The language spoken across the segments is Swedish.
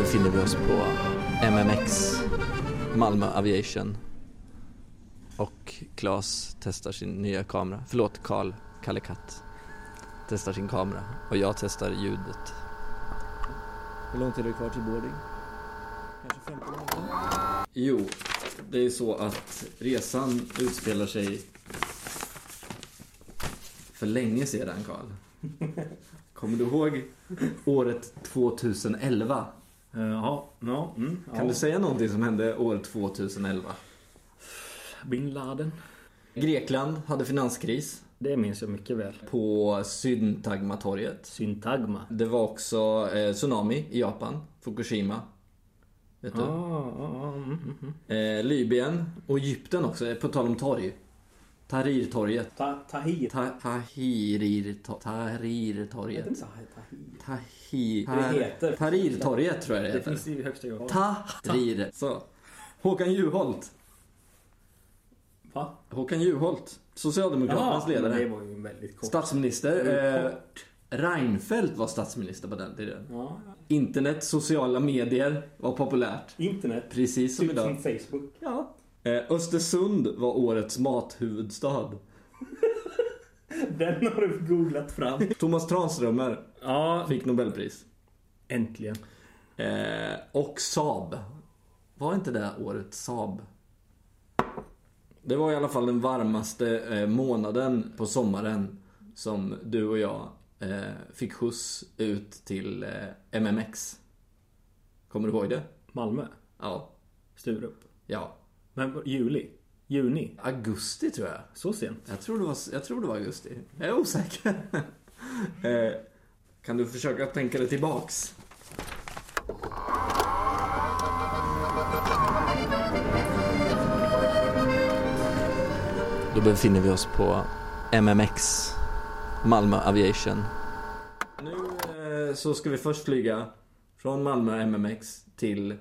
befinner vi oss på MMX, Malmö Aviation. Och Claes testar sin nya kamera. Förlåt, Karl, Kalle Katt. Testar sin kamera. Och jag testar ljudet. Hur lång tid är det kvar till boarding? Kanske 15 minuter? Jo, det är så att resan utspelar sig för länge sedan, Karl. Kommer du ihåg året 2011? Eh, Ja, ja, mm, Kan ja. du säga någonting som hände år 2011? Bin Laden. Grekland hade finanskris Det minns jag mycket väl. på Syntagmatorget. Syntagma. Det var också eh, tsunami i Japan, Fukushima. Vet du? Ah, ah, ah, mm, mm, mm. Eh, Libyen och Egypten också, på tal om torg. Tahrirtorget. Ta, tahir. Ta, Tahrir, ta, Tahrirtorget. Tahir, Det heter. Tahrirtorget tror jag det Det heter. finns i högsta grad. Tahrir. Så. Håkan Juholt. Va? Håkan Juholt. Socialdemokraternas men ledare. det var ju väldigt kort. Statsminister. Det Eh, Reinfeldt var statsminister på den tiden. Ja. Internet, sociala medier var populärt. Internet. Precis som Typ idag. som Facebook. Ja. Eh, Östersund var årets mathuvudstad. Den har du googlat fram. Thomas Tranströmer Ja, fick Nobelpris. äntligen. Eh, och Saab. Var inte det året Saab? Det var i alla fall den varmaste eh, månaden på sommaren som du och jag eh, fick skjuts ut till eh, MMX. Kommer du ihåg det? Malmö. Ja. Sturup. Ja. Men juli? Juni? Augusti tror jag. Så sent? Jag tror det var, jag tror det var augusti. Jag är osäker. eh, kan du försöka tänka dig tillbaks? Då befinner vi oss på MMX, Malmö Aviation. Nu eh, så ska vi först flyga från Malmö MMX till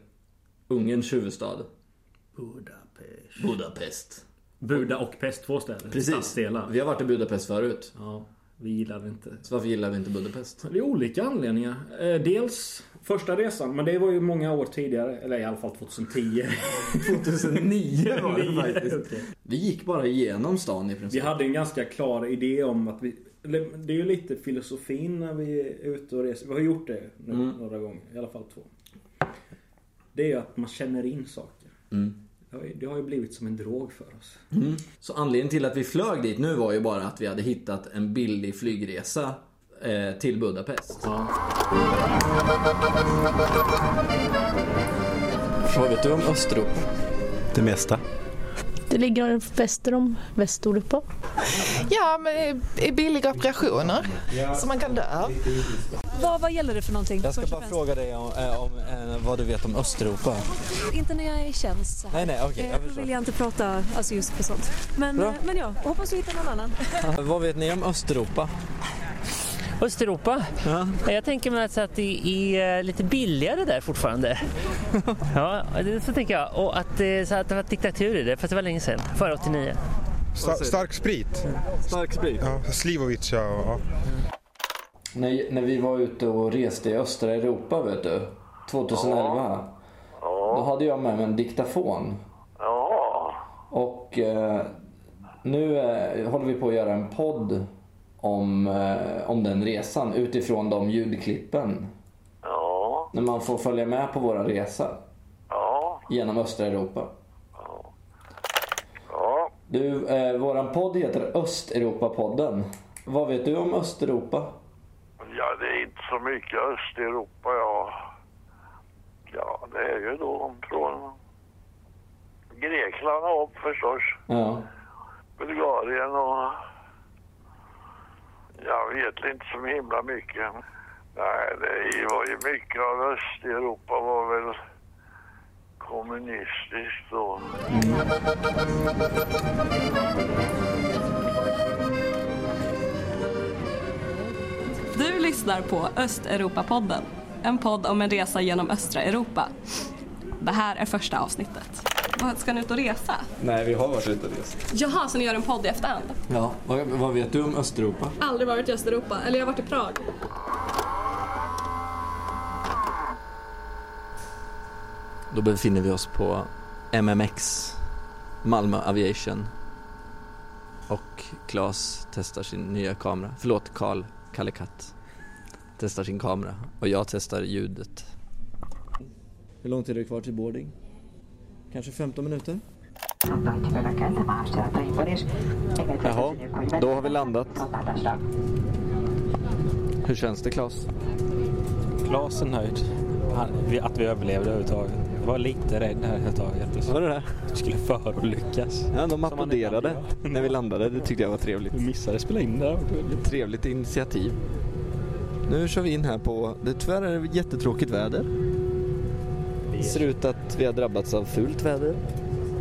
Ungerns huvudstad, Budapest. Budapest. Buda och Pest, två städer. Precis. Stadsdelar. Vi har varit i Budapest förut. Ja, vi gillar det inte. Så varför gillar vi inte Budapest? Det är olika anledningar. Eh, Dels första resan, men det var ju många år tidigare. Eller i alla fall 2010. 2009 var det faktiskt. Okej. Vi gick bara igenom stan i Vi princip. hade en ganska klar idé om att vi... Det är ju lite filosofin när vi är ute och reser. Vi har gjort det nu Mm. några gånger. I alla fall två. Det är ju att man känner in saker. Mm. Det har ju, blivit som en drog för oss. Mm. Så anledningen till att vi flög dit nu var ju bara att vi hade hittat en billig flygresa eh, till Budapest. Ja. Vad vet du om Östeuropa? Det mesta. Det ligger väster om Västeuropa. Ja, men det är billiga operationer. Så man kan dö. Vad, vad gäller det för någonting? Jag ska bara fråga dig om, eh, om eh, vad du vet om Östeuropa. Inte när jag är i tjänst. så här. Nej, nej, okej, Eh, jag förstår. vill jag inte prata alltså just på sånt. Men, Bra. men ja, hoppas du hittar någon annan. vad vet ni om Östeuropa? Östeuropa? Ja. Jag tänker mig alltså att det är lite billigare där fortfarande. ja, det så tänker jag. Och att, det- så att det var diktaturer där, fast det var länge sedan. Före 89. Sta- stark sprit. Stark sprit. Ja, Slivovic, ja. ja. När, när vi var ute och reste i östra Europa, vet du. 2011. Då hade jag med mig en diktafon. Ja, Och eh, nu eh, håller vi på att göra en podd om, eh, om den resan utifrån de ljudklippen. ja, När man får följa med på våra resa ja, genom östra Europa. ja. Du, eh, våran podd heter Östeuropa-podden. Vad vet du om Östeuropa? Ja, det är inte så mycket Östeuropa, ja. Ja, det är ju då från Grekland och upp förstås. Ja. Bulgarien och... Jag vet inte så himla mycket. Nej, det var ju mycket av Östeuropa var väl kommunistiskt då. Du lyssnar på Östeuropapodden, En podd om en resa genom östra Europa. Det här är första avsnittet. Ska ni ut och resa? Nej, vi har varit ute och rest. Jaha, så ni gör en podd i efterhand? Ja, vad, vad vet du om Östeuropa? Aldrig varit i Östeuropa, eller jag har varit i Prag. Då befinner vi oss på MMX, Malmö Aviation. Och Claes testar sin nya kamera. Förlåt, Karl, Kalle Katt. Testar sin kamera. Och jag testar ljudet. Hur lång tid är det kvar till boarding? Kanske 15 minuter? Jaha, då har vi landat. Hur känns det Claes? Klas är nöjd. Han, att vi överlevde överhuvudtaget. Jag var lite rädd här ett tag. Att Var det det? vi skulle förolyckas. Ja, de applåderade när vi landade. Det tyckte jag var trevligt. Vi missade spela in där. Trevligt initiativ. Nu kör vi in här på, det tyvärr är det jättetråkigt väder. Det ser ut att vi har drabbats av fult väder.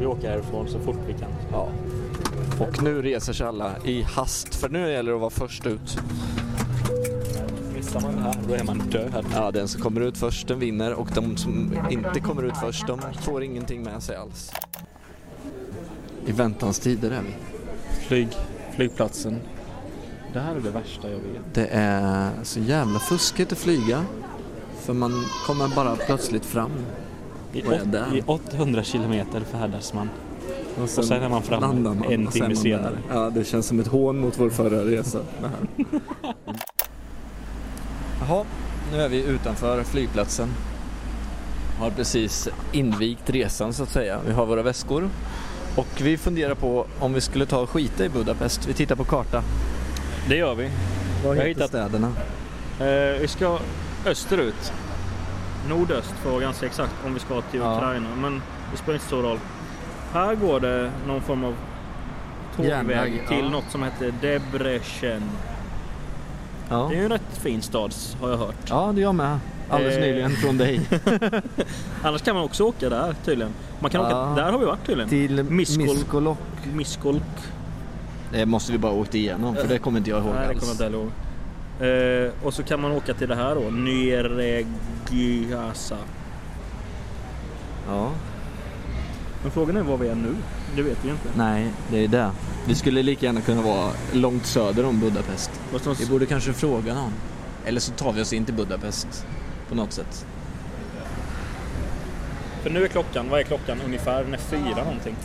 Vi åker härifrån så fort vi kan. Ja. Och nu reser sig alla i hast, för nu gäller det att vara först ut. Missar man det här, då är man död. Ja, den som kommer ut först den vinner och de som inte kommer ut först de får ingenting med sig alls. I väntans tider är vi. Flyg, flygplatsen. Det här är det värsta jag vet. Det är så jävla fuskigt att flyga. För man kommer bara plötsligt fram. I, Och åt. I 800 kilometer färdas man. Och sen är man framme man en och sen timme senare. där. Ja, det känns som ett hån mot vår förra resa. Jaha, nu är vi utanför flygplatsen. Har precis invigt resan så att säga. Vi har våra väskor. Och vi funderar på om vi skulle ta och skita i Budapest. Vi tittar på karta. Det gör vi. Vad heter hittat- städerna? Eh, vi ska österut. Nordöst för att vara ganska exakt om vi ska till Ja. Ukraina. Men det spelar inte så stor roll. Här går det någon form av tågväg Järnväg, till ja. något som heter Debrecen. Ja. Det är ju en rätt fin stad har jag hört. ja, det är jag med. Alldeles Eh. nyligen från dig. Annars kan man också åka där tydligen. Man kan Ja. åka, där har vi varit tydligen. Till Miskolc. Miskolc. Miskolc. Det måste vi bara åkt igenom för det kommer inte jag ihåg Nej, det alls. kommer jag inte ihåg. Eh, och så kan man åka till det här då. Nyregiasa. Ja. Men frågan är var vi är nu. Det vet vi inte. Nej, det är det. Vi skulle lika gärna kunna vara långt söder om Budapest. Vi borde kanske fråga någon. Eller så tar vi oss in till Budapest på något sätt. För nu är klockan, vad är klockan ungefär? Den är fyra någonting.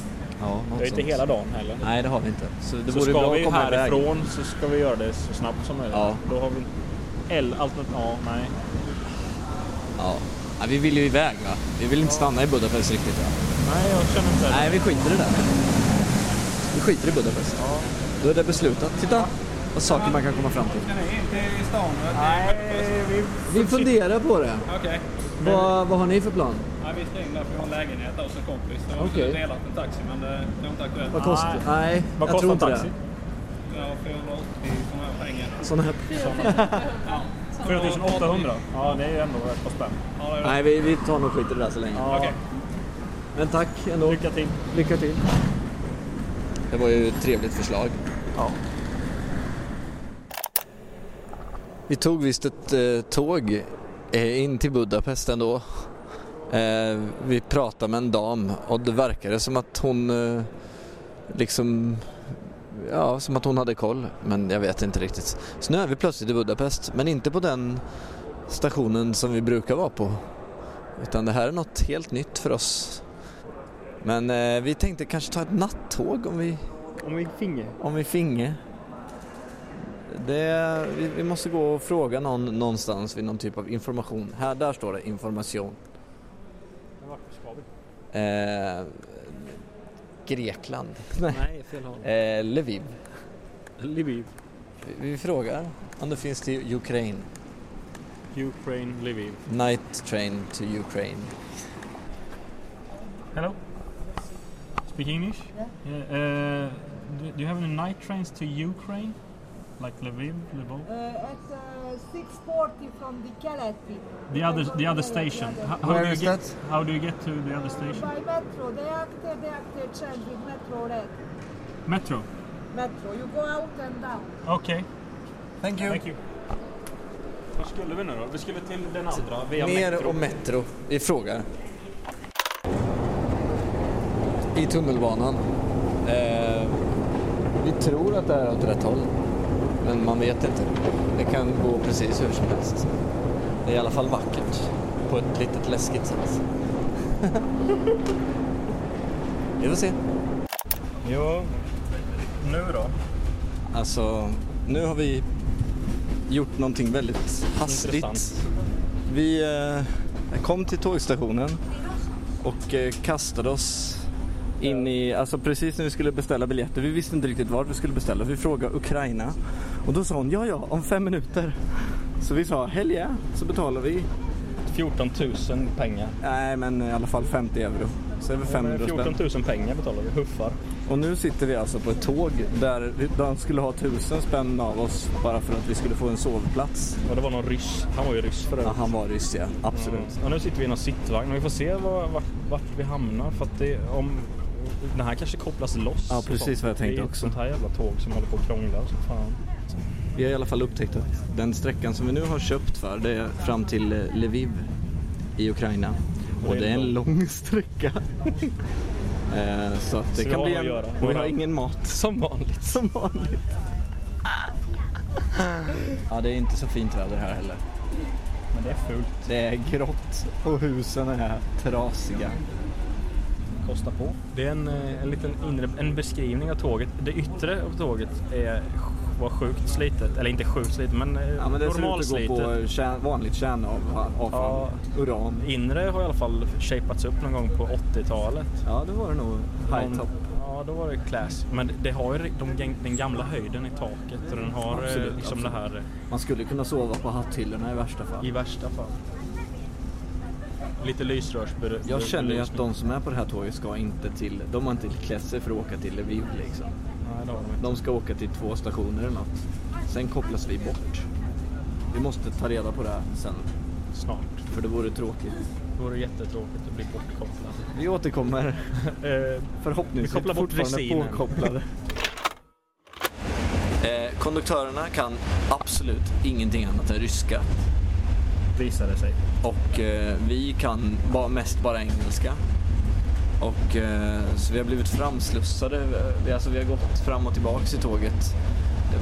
Ja, Det är inte hela dagen heller. Nej, det har vi inte. Så det så vore ska vi komma iväg. härifrån så ska vi göra det så snabbt som möjligt. Ja. Då har vi L alternativ, ja, nej. Ja. ja. Vi vill ju iväg va? Vi vill inte stanna i Budapest riktigt va? Nej, jag känner inte det. Nej, vi skiter i det där. Vi skiter i Budapest. Då är det beslutat. Titta! Vad saker man kan komma fram till. Ska ni in till stan? Nej, vi... Vi funderar på det. Okej. Vad, vad har ni för plan? Nej, vi ska in där för vi har en lägenhet hos en kompis. Så Okej. okay. delat en taxi men det, det är inte aktuellt. Vad kostar Nej. Nej, Vad jag kostar tror en inte taxi? Ja, 480 sådana här pengar. det. Såna här... 4800? Ja, det är ju ändå ett par spänn. Ja, det det. Nej, vi, vi tar nog skit i det där så länge. Ja. Okej. Men tack ändå. Lycka till. Lycka till. Det var ju ett trevligt förslag. Ja. Vi tog visst ett eh, tåg eh, in till Budapest ändå. Eh, vi pratade med en dam och det verkade som att hon eh, liksom Ja, som att hon hade koll. Men jag vet inte riktigt. Så nu är vi plötsligt i Budapest. Men inte på den stationen som vi brukar vara på. Utan det här är något helt nytt för oss. Men eh, vi tänkte kanske ta ett nattåg om vi, Om vi finge. om vi finge. Det, vi, vi måste gå och fråga någon någonstans vid någon typ av information. Här, där står det information. Men vart ska vi? Eh, Grekland. Nej. Fel håll. Eh, Lviv. Lviv. Vi, vi frågar om det finns till Ukraine. Ukraine, Lviv. Night train to Ukraine. Hello? Speak English? Yeah. uh, do, do you have any night trains to Ukraine? Like Lviv, Lvov? Uh, at uh, 6.40 from the Kaleti. The other, the other station. How, how Where do you is get, that? How do you get to the other station? By metro, they acted, they acted change with metro red. Metro. Metro, you go out and down. Okej. Thank you. Thank you. Var skulle vi nu då? Vi skulle till den andra via Mer Metro. och Metro. Vi frågar. I tunnelbanan. Eh, vi tror att det är åt rätt håll. Men man vet inte. Det kan gå precis hur som helst. Det är i alla fall vackert. På ett litet läskigt sätt. Vi får se. Jo, nu då? Alltså, nu har vi gjort någonting väldigt hastigt. Intressant. Vi eh, kom till tågstationen och eh, kastade oss in i, alltså precis när vi skulle beställa biljetter. Vi visste inte riktigt vart vi skulle beställa. Vi frågade Ukraina och då sa hon ja, ja, om fem minuter. Så vi sa hell yeah, så betalar vi. 14 000 pengar. Nej, men i alla fall 50 euro. Så det 500 14 spänn. 000 pengar betalar vi, huffar. Och nu sitter vi alltså på ett tåg där de skulle ha tusen spänn av oss bara för att vi skulle få en sovplats. Och det var någon ryss. Han var ju ryss förut. Ja, han var ryss ja, absolut. Ja, nu sitter vi i någon sittvagn och vi får se var, vart, vart vi hamnar. För att det, om, den här kanske kopplas loss. Ja, precis vad jag tänkte det är också. ett sånt här jävla tåg som håller på att krångla så fan. Vi har i alla fall upptäckt att den sträckan som vi nu har köpt för det är fram till eh, Lviv i Ukraina. Och det är en lång sträcka. Eh, Så att det Så vi kan har bli att en... göra. Och vi har ingen mat. Som vanligt. Som vanligt. Ja, det är inte så fint väder här heller. Men det är fullt. Det är grått och husen är trasiga. Kosta på. Det är en, eh, en liten inre, en beskrivning av tåget. Det yttre av tåget är, var sjukt slitet. Eller inte sjukt slitet men, eh, Ja, men det ser ut att gå normalslitet. på kärn, vanligt kärnavfall. Ja. Uran. Inre har i alla fall shapats upp någon gång på 80-talet. Ja, det var det nog. High top. Ja, då var det class. Men det har ju de, den gamla höjden i taket och den har eh, Absolut, liksom absolut. det här eh, Man skulle kunna sova på hatthyllorna i värsta fall. i värsta fall. Lite lysrörsbelysning. Jag känner ju att de som är på det här tåget ska inte till, de har inte klätt sig för att åka till Lviv liksom. Nej, de ska åka till två stationer eller något. Sen kopplas vi bort. Vi måste ta reda på det här sen. Snart. För det vore tråkigt. Det vore jättetråkigt att bli bortkopplad. Vi återkommer. Eh, Förhoppningsvis Vi kopplar bort fortfarande påkopplade. eh, konduktörerna kan absolut ingenting annat än ryska. Visar det sig. Och eh, vi kan bara, mest bara engelska. Och eh, så vi har blivit framslussade. Vi, alltså, vi har gått fram och tillbaks i tåget.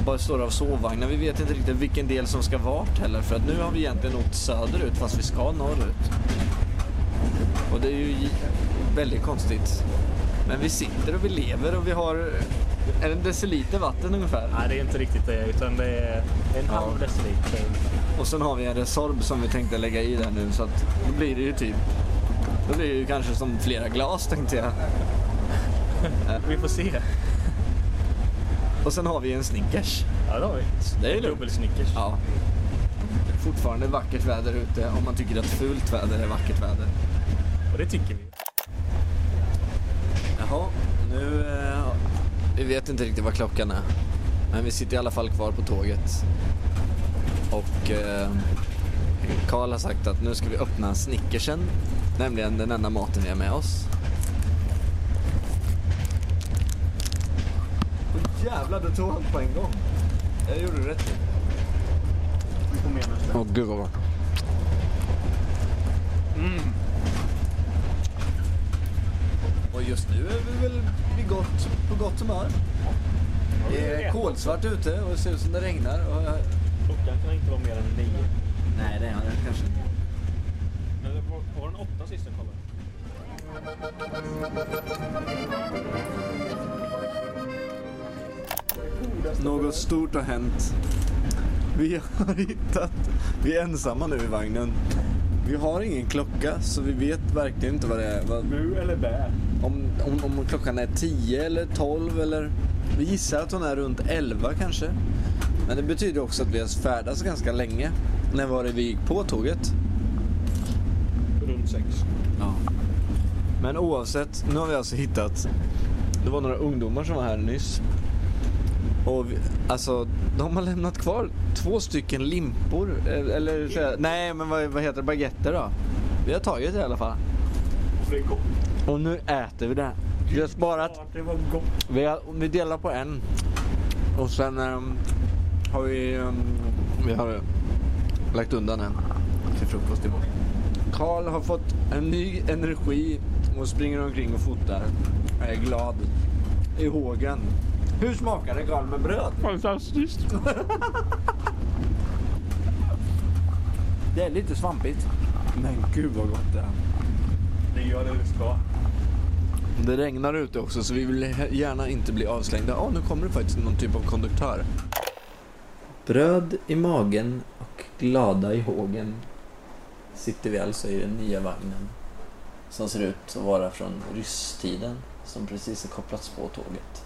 Bara står av sovvagnar. Vi vet inte riktigt vilken del som ska vart heller. För att nu har vi egentligen åkt söderut fast vi ska norrut. Och det är ju väldigt konstigt. Men vi sitter och vi lever och vi har är det en deciliter vatten ungefär. Nej, det är inte riktigt det utan det är en Ja. halv deciliter. Och sen har vi en Resorb som vi tänkte lägga i där nu så att då blir det ju typ då blir det ju kanske som flera glas tänkte jag. Vi får se. Och sen har vi en Snickers. Ja, det har vi. Det är lugnt. Dubbelsnickers. Ja. Fortfarande vackert väder ute om man tycker att fult väder är vackert väder. Och det tycker vi. Jaha, nu... Eh, vi vet inte riktigt vad klockan är. Men vi sitter i alla fall kvar på tåget. Och eh, Karl har sagt att nu ska vi öppna Snickersen. Nämligen den enda maten vi har med oss. Åh jävlar, du tog allt på en gång. Jag gjorde rätt nu. Åh gud vad gott. Mm. Och just nu är vi väl vid gott, på gott humör. Det är kolsvart ute och det ser ut som det regnar. Och jag... Klockan kan inte vara mer än nio. Nej, det är det kanske inte. Eller var, var den åtta sist jag kollade? Något stort har hänt. Vi har hittat... Vi är ensamma nu i vagnen. Vi har ingen klocka så vi vet verkligen inte vad det är. Vad, Bu eller bä? om, om, om klockan är 10 eller 12 eller... Vi gissar att hon är runt 11 kanske. Men det betyder också att vi har färdats ganska länge. När var det vi gick på tåget? Sex. Ja. Men oavsett, nu har vi alltså hittat... Det var några ungdomar som var här nyss. Och vi, alltså, de har lämnat kvar två stycken limpor. eh, Eller så nej, men vad, vad heter det? Baguetter då? Vi har tagit det i alla fall. Det är gott. Och nu äter vi det. Vi har sparat. Det var gott. Vi, har, vi delar på en. Och sen ehm, har vi, ehm, vi har lagt undan en till frukost imorgon. Karl har fått en ny energi och springer omkring och fotar. Jag är glad. I hågen. Hur smakar det Karl med bröd? Fantastiskt. Det är lite svampigt. Men gud vad gott det är. Det gör det ska. Det regnar ute också så vi vill gärna inte bli avslängda. Ja, nu kommer det faktiskt någon typ av konduktör. Bröd i magen och glada i hågen sitter vi alltså i den nya vagnen som ser ut att vara från rysstiden som precis har kopplats på tåget.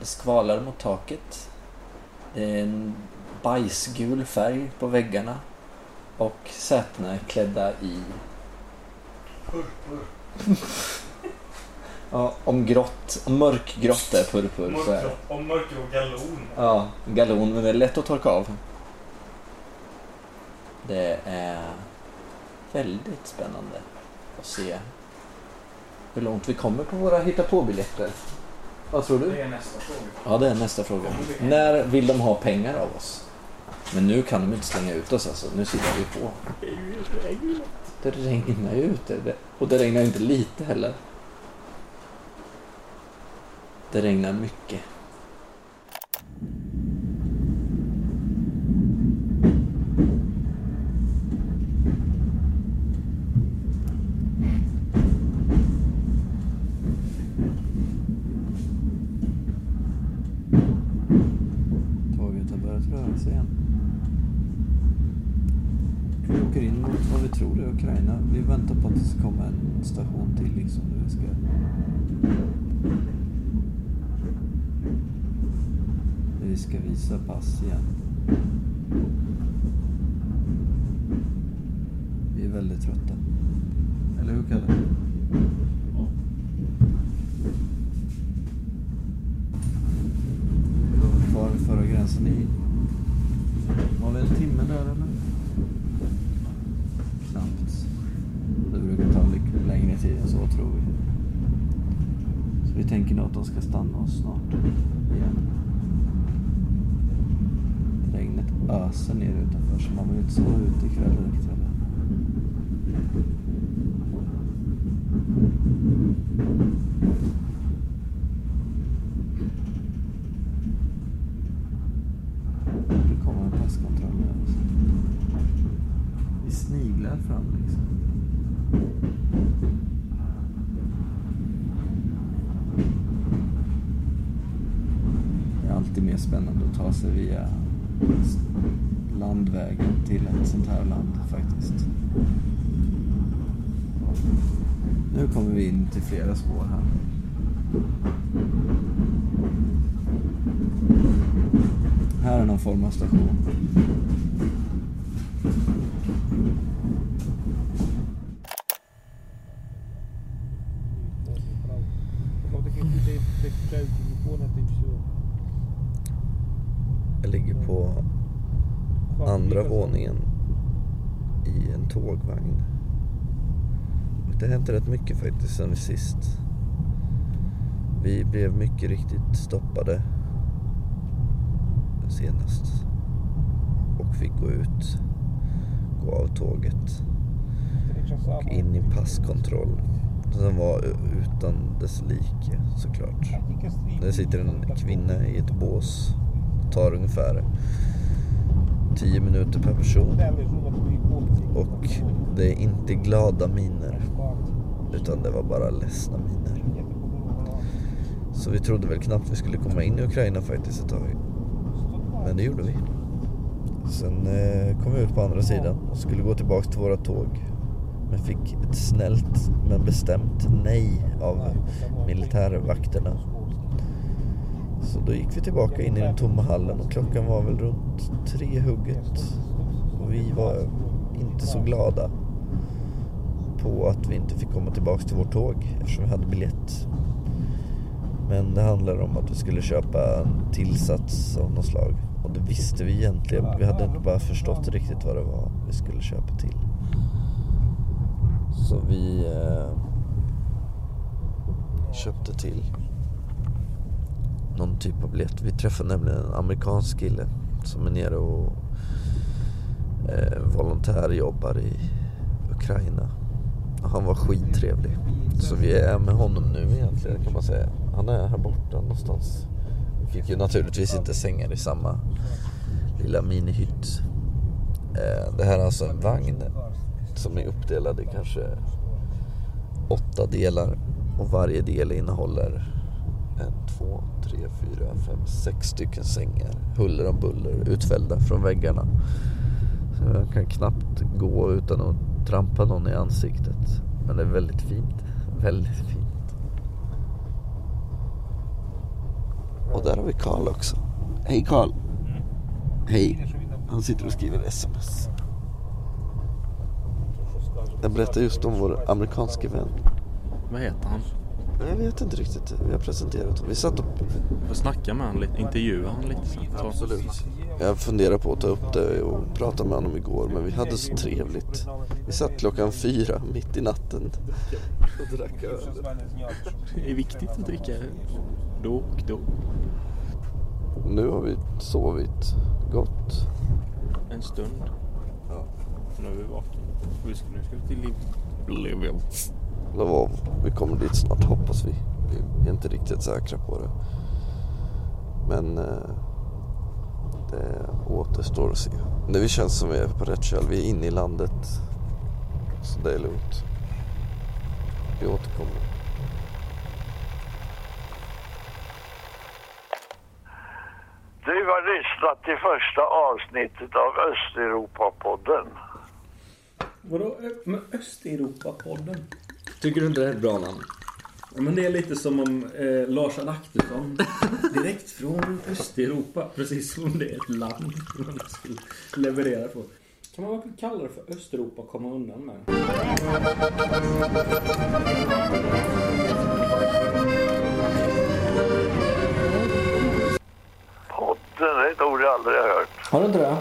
Det skvalar mot taket. Det är en bajsgul färg på väggarna och sätena är klädda i Ja, om grått, om mörkgrått är purpur så är mörker och galon. Ja, galon, men det är lätt att torka av. Det är väldigt spännande att se hur långt vi kommer på våra hitta på-biljetter. Vad tror du? Det är nästa fråga. Ja, det är nästa fråga. När vill de ha pengar av oss? Men nu kan de inte slänga ut oss alltså. Nu sitter vi på. Det regnar ju ute. Och det regnar inte lite heller. Det regnar mycket. Tåget har börjat röra sig igen. Vi åker in mot vad vi tror är Ukraina. Vi väntar på att det ska komma en station till liksom. Där vi ska... Där vi ska visa pass igen. Vi är väldigt trötta. Eller hur Kalle? Ja. Vi var kvar vid förra gränsen i... Var vi en timme där eller? Knappt. Det brukar ta lite längre tid än så tror vi. Så vi tänker nog att de ska stanna oss snart igen. Regnet öser ner utanför så man vill inte sova ute ikväll direkt heller. Det kommer en passkontroll nu alltså. Vi sniglar fram liksom. Det är alltid mer spännande att ta sig via s- landvägen till ett sånt här land faktiskt. Nu kommer vi in spår här. Här är någon form av station. Jag ligger på andra våningen i en tågvagn. Det har hänt rätt mycket faktiskt sen sist. Vi blev mycket riktigt stoppade senast. Och fick gå ut, gå av tåget och in i passkontroll. Som var utan dess like såklart. Där sitter en kvinna i ett bås. Tar ungefär 10 minuter per person. Och det är inte glada miner. Utan det var bara ledsna miner. Så vi trodde väl knappt vi skulle komma in i Ukraina faktiskt ett tag. Men det gjorde vi. Sen eh, kom vi ut på andra sidan och skulle gå tillbaka till våra tåg. Men fick ett snällt men bestämt nej av militärvakterna. Så då gick vi tillbaka in i den tomma hallen och klockan var väl runt tre hugget. Och vi var inte så glada på att vi inte fick komma tillbaka till vårt tåg eftersom vi hade biljett. Men det handlade om att vi skulle köpa en tillsats av något slag. Och det visste vi egentligen. Vi hade inte bara förstått riktigt vad det var vi skulle köpa till. Så vi eh, köpte till någon typ av biljett. Vi träffade nämligen en amerikansk kille som är nere och eh, volontärjobbar i Ukraina. Han var skittrevlig. Så vi är med honom nu egentligen kan man säga. Han är här borta någonstans. Vi fick ju naturligtvis inte sängar i samma lilla minihytt. Eh, det här är alltså en vagn som är uppdelad i kanske åtta delar och varje del innehåller en, två, tre, fyra, fem, sex stycken sängar. Huller om buller utfällda från väggarna. Så jag kan knappt gå utan att trampa någon i ansiktet. Men det är väldigt fint. Väldigt fint. Och där har vi Karl också. Hej Karl. Hej. Han sitter och skriver sms. Jag berättar just om vår amerikanske vän. Vad heter han? Jag vet inte riktigt. Vi har presenterat honom. Vi satt och... Får snacka med honom lite, intervjua honom lite sen. Så. Absolut. Jag funderar på att ta upp det och prata med honom igår men vi hade så trevligt. Vi satt klockan fyra mitt i natten och drack öl. Det är viktigt att dricka då och då. Nu har vi sovit gott. En stund. Ja. Nu är vi vakna. Vi ska, nu ska vi till Liv. Vad, vi kommer dit snart hoppas vi. Vi är inte riktigt säkra på det. Men eh, det återstår att se. Men det känns som vi är på rätt köl. Vi är inne i landet. Så det är lugnt. Vi återkommer. Du har lyssnat till första avsnittet av Östeuropa-podden. Vadå Ö- Östeuropa-podden? Tycker du inte det är ett bra namn? Men det är lite som om eh, Lars Adaktusson direkt från Östeuropa. Precis som det är ett land man skulle leverera på. Kan man verkligen kalla det för Östeuropa och komma undan med? Podden är ett ord jag aldrig har hört. Har du inte det?